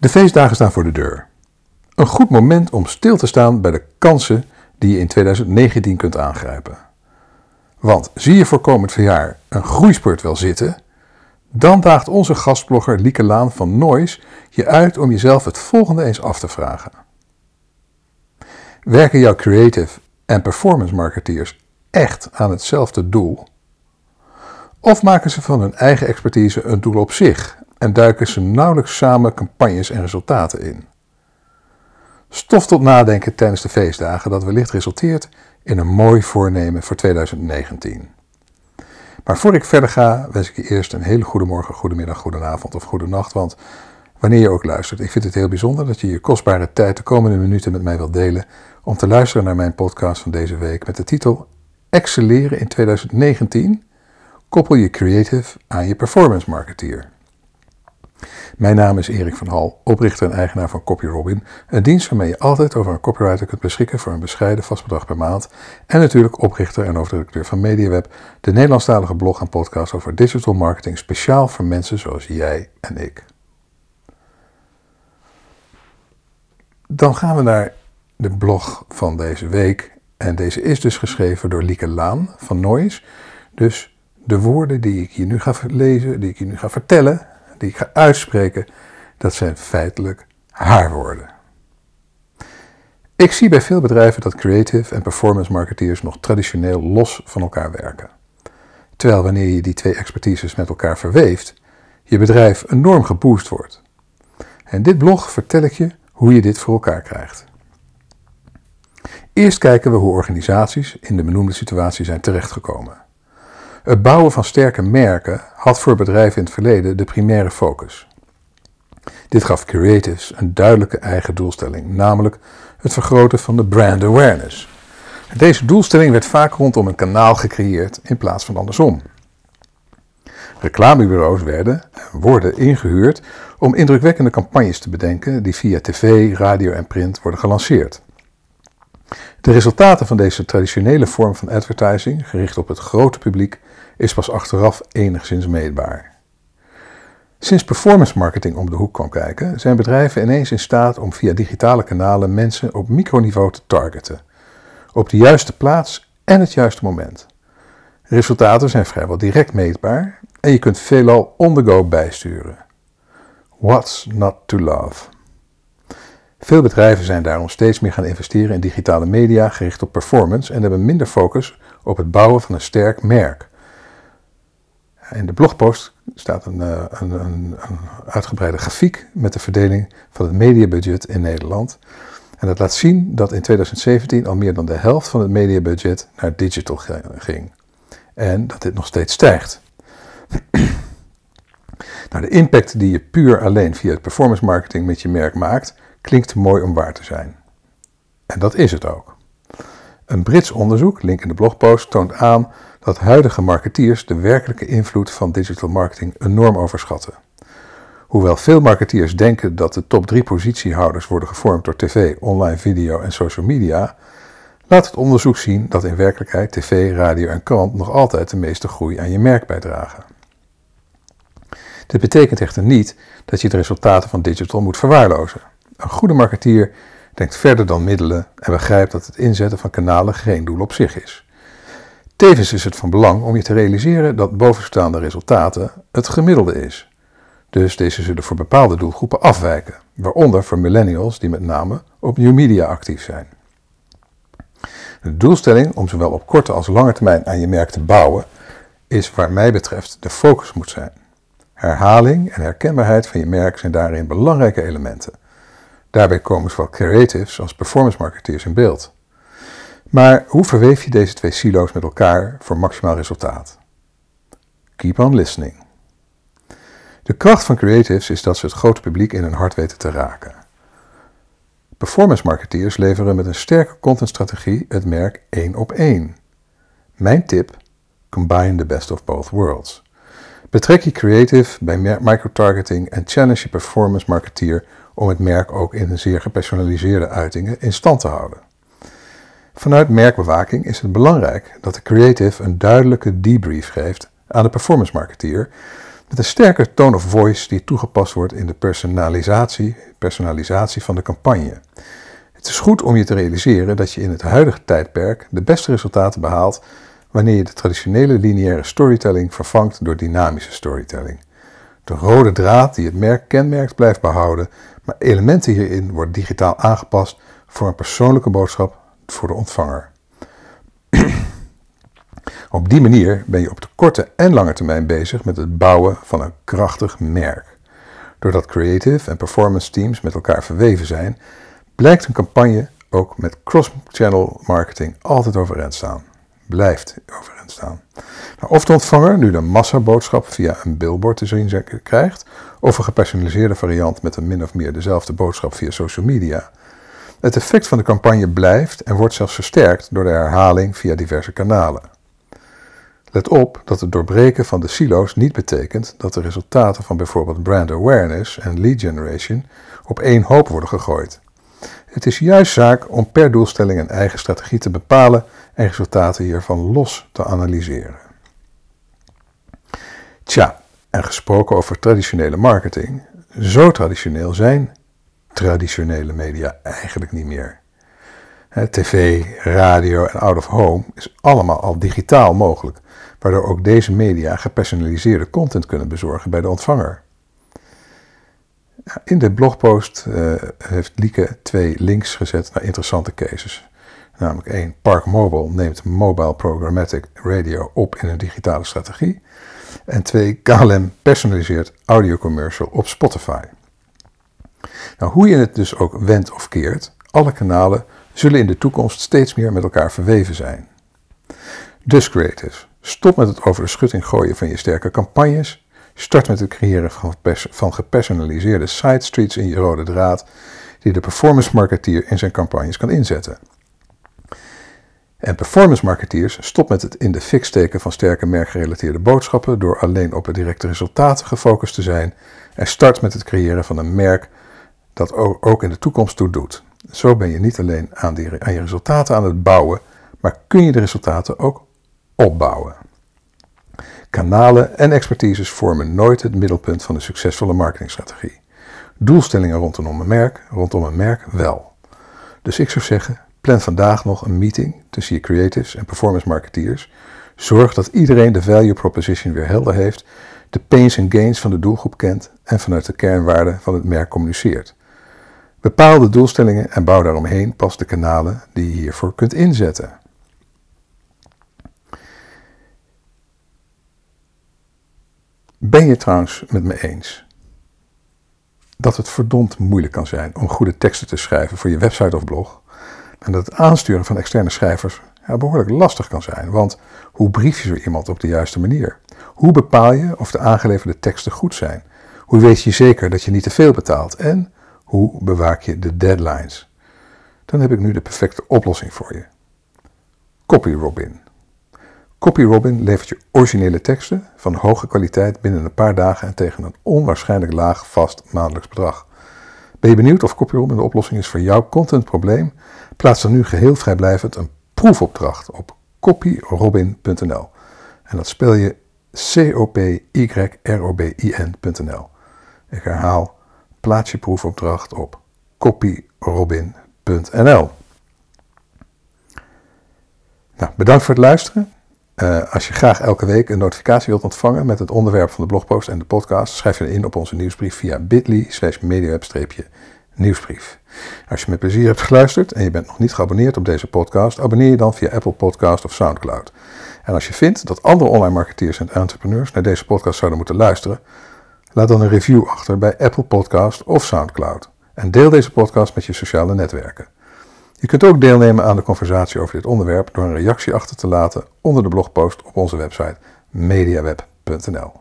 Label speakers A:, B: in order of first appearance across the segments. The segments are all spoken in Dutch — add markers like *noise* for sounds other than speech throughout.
A: De feestdagen staan voor de deur. Een goed moment om stil te staan bij de kansen die je in 2019 kunt aangrijpen. Want zie je voor komend jaar een groeispurt wel zitten, dan daagt onze gastblogger Lieke Laan van Noise je uit om jezelf het volgende eens af te vragen. Werken jouw creative en performance marketeers echt aan hetzelfde doel? Of maken ze van hun eigen expertise een doel op zich en duiken ze nauwelijks samen campagnes en resultaten in? Stof tot nadenken tijdens de feestdagen dat wellicht resulteert in een mooi voornemen voor 2019. Maar voor ik verder ga, wens ik je eerst een hele goede morgen, goedemiddag, goedenavond of goede nacht. Want wanneer je ook luistert, ik vind het heel bijzonder dat je je kostbare tijd de komende minuten met mij wilt delen om te luisteren naar mijn podcast van deze week met de titel Excelleren in 2019. Koppel je creative aan je performance marketeer. Mijn naam is Erik van Hal, oprichter en eigenaar van CopyRobin, een dienst waarmee je altijd over een copywriter kunt beschikken voor een bescheiden vast bedrag per maand. En natuurlijk oprichter en hoofdredacteur van MediaWeb, de Nederlandstalige blog en podcast over digital marketing speciaal voor mensen zoals jij en ik. Dan gaan we naar de blog van deze week. En deze is dus geschreven door Lieke Laan van Noise. Dus de woorden die ik hier nu ga lezen, die ik hier nu ga vertellen, die ik ga uitspreken, dat zijn feitelijk haar woorden. Ik zie bij veel bedrijven dat creative en performance marketeers nog traditioneel los van elkaar werken. Terwijl wanneer je die twee expertises met elkaar verweeft, je bedrijf enorm geboost wordt. En dit blog vertel ik je hoe je dit voor elkaar krijgt. Eerst kijken we hoe organisaties in de benoemde situatie zijn terechtgekomen. Het bouwen van sterke merken had voor bedrijven in het verleden de primaire focus. Dit gaf creatives een duidelijke eigen doelstelling, namelijk het vergroten van de brand awareness. Deze doelstelling werd vaak rondom een kanaal gecreëerd in plaats van andersom. Reclamebureaus werden en worden ingehuurd om indrukwekkende campagnes te bedenken die via tv, radio en print worden gelanceerd. De resultaten van deze traditionele vorm van advertising, gericht op het grote publiek, is pas achteraf enigszins meetbaar. Sinds performance marketing om de hoek kwam kijken, zijn bedrijven ineens in staat om via digitale kanalen mensen op microniveau te targeten, op de juiste plaats en het juiste moment. Resultaten zijn vrijwel direct meetbaar en je kunt veelal on the go bijsturen. What's not to love? Veel bedrijven zijn daarom steeds meer gaan investeren in digitale media gericht op performance en hebben minder focus op het bouwen van een sterk merk. In de blogpost staat een, eh, een, een, een uitgebreide grafiek met de verdeling van het mediabudget in Nederland. En dat laat zien dat in 2017 al meer dan de helft van het mediabudget naar digital ging. En dat dit nog steeds stijgt. *clears throat* nou, de impact die je puur alleen via het performance marketing met je merk maakt, klinkt mooi om waar te zijn. En dat is het ook. Een Brits onderzoek, link in de blogpost, toont aan dat huidige marketeers de werkelijke invloed van digital marketing enorm overschatten. Hoewel veel marketeers denken dat de top 3 positiehouders worden gevormd door tv, online video en social media, laat het onderzoek zien dat in werkelijkheid tv, radio en krant nog altijd de meeste groei aan je merk bijdragen. Dit betekent echter niet dat je de resultaten van digital moet verwaarlozen. Een goede marketeer denkt verder dan middelen en begrijpt dat het inzetten van kanalen geen doel op zich is. Tevens is het van belang om je te realiseren dat bovenstaande resultaten het gemiddelde is. Dus deze zullen voor bepaalde doelgroepen afwijken, waaronder voor millennials die met name op new media actief zijn. De doelstelling om zowel op korte als lange termijn aan je merk te bouwen, is waar mij betreft de focus moet zijn. Herhaling en herkenbaarheid van je merk zijn daarin belangrijke elementen. Daarbij komen zowel creatives als performance marketeers in beeld. Maar hoe verweef je deze twee silo's met elkaar voor maximaal resultaat? Keep on listening. De kracht van creatives is dat ze het grote publiek in hun hart weten te raken. Performance marketeers leveren met een sterke contentstrategie het merk één op één. Mijn tip: combine the best of both worlds. Betrek je creative bij microtargeting en challenge je performance marketeer om het merk ook in zeer gepersonaliseerde uitingen in stand te houden. Vanuit merkbewaking is het belangrijk dat de creative een duidelijke debrief geeft aan de performance marketeer, met een sterke tone of voice die toegepast wordt in de personalisatie, personalisatie van de campagne. Het is goed om je te realiseren dat je in het huidige tijdperk de beste resultaten behaalt wanneer je de traditionele lineaire storytelling vervangt door dynamische storytelling. De rode draad die het merk kenmerkt blijft behouden, maar elementen hierin worden digitaal aangepast voor een persoonlijke boodschap voor de ontvanger. *clears throat* Op die manier ben je op de korte en lange termijn bezig met het bouwen van een krachtig merk. Doordat creative en performance teams met elkaar verweven zijn, blijkt een campagne ook met cross-channel marketing altijd overeind staan. Blijft overeind staan. Of de ontvanger nu de massaboodschap via een billboard te zien krijgt, of een gepersonaliseerde variant met een min of meer dezelfde boodschap via social media. Het effect van de campagne blijft en wordt zelfs versterkt door de herhaling via diverse kanalen. Let op dat het doorbreken van de silo's niet betekent dat de resultaten van bijvoorbeeld brand awareness en lead generation op één hoop worden gegooid. Het is juist zaak om per doelstelling een eigen strategie te bepalen en resultaten hiervan los te analyseren. Tja, en gesproken over traditionele marketing, zo traditioneel zijn traditionele media eigenlijk niet meer. TV, radio en out of home is allemaal al digitaal mogelijk, waardoor ook deze media gepersonaliseerde content kunnen bezorgen bij de ontvanger. In de blogpost uh, heeft Lieke twee links gezet naar interessante cases. Namelijk één, Park Mobile neemt mobile programmatic radio op in een digitale strategie. En twee, KLM personaliseert audiocommercial op Spotify. Nou, hoe je het dus ook wendt of keert, alle kanalen zullen in de toekomst steeds meer met elkaar verweven zijn. Dus creatives, stop met het over de schutting gooien van je sterke campagnes. Start met het creëren van, van gepersonaliseerde side streets in je rode draad, die de performance marketeer in zijn campagnes kan inzetten. En performance marketeers stop met het in de fik steken van sterke merkgerelateerde boodschappen door alleen op de directe resultaten gefocust te zijn en start met het creëren van een merk dat ook in de toekomst toe doet. Zo ben je niet alleen aan, aan je resultaten aan het bouwen, maar kun je de resultaten ook opbouwen. Kanalen en expertises vormen nooit het middelpunt van een succesvolle marketingstrategie. Doelstellingen rondom een merk, rondom een merk wel. Dus ik zou zeggen, plan vandaag nog een meeting tussen je creatives en performance marketeers. Zorg dat iedereen de value proposition weer helder heeft, de pains en gains van de doelgroep kent en vanuit de kernwaarden van het merk communiceert. Bepaal de doelstellingen en bouw daaromheen pas de kanalen die je hiervoor kunt inzetten. Ben je trouwens met me eens dat het verdomd moeilijk kan zijn om goede teksten te schrijven voor je website of blog? En dat het aansturen van externe schrijvers ja, behoorlijk lastig kan zijn. Want hoe brief je zo iemand op de juiste manier? Hoe bepaal je of de aangeleverde teksten goed zijn? Hoe weet je zeker dat je niet te veel betaalt? En hoe bewaak je de deadlines? Dan heb ik nu de perfecte oplossing voor je. CopyRobin. CopyRobin levert je originele teksten van hoge kwaliteit binnen een paar dagen en tegen een onwaarschijnlijk laag vast maandelijks bedrag. Ben je benieuwd of CopyRobin de oplossing is voor jouw contentprobleem? Plaats dan nu geheel vrijblijvend een proefopdracht op copyrobin.nl. En dat spel je C-O-P-Y-R-O-B-I-N.nl. Ik herhaal plaats je proefopdracht op copyrobin.nl. Nou, bedankt voor het luisteren. Uh, als je graag elke week een notificatie wilt ontvangen met het onderwerp van de blogpost en de podcast, schrijf je in op onze nieuwsbrief via bit.ly slash nieuwsbrief. Als je met plezier hebt geluisterd en je bent nog niet geabonneerd op deze podcast, abonneer je dan via Apple Podcast of Soundcloud. En als je vindt dat andere online marketeers en entrepreneurs naar deze podcast zouden moeten luisteren, Laat dan een review achter bij Apple Podcast of SoundCloud. En deel deze podcast met je sociale netwerken. Je kunt ook deelnemen aan de conversatie over dit onderwerp door een reactie achter te laten onder de blogpost op onze website mediaweb.nl.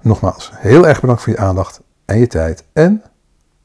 A: Nogmaals, heel erg bedankt voor je aandacht en je tijd en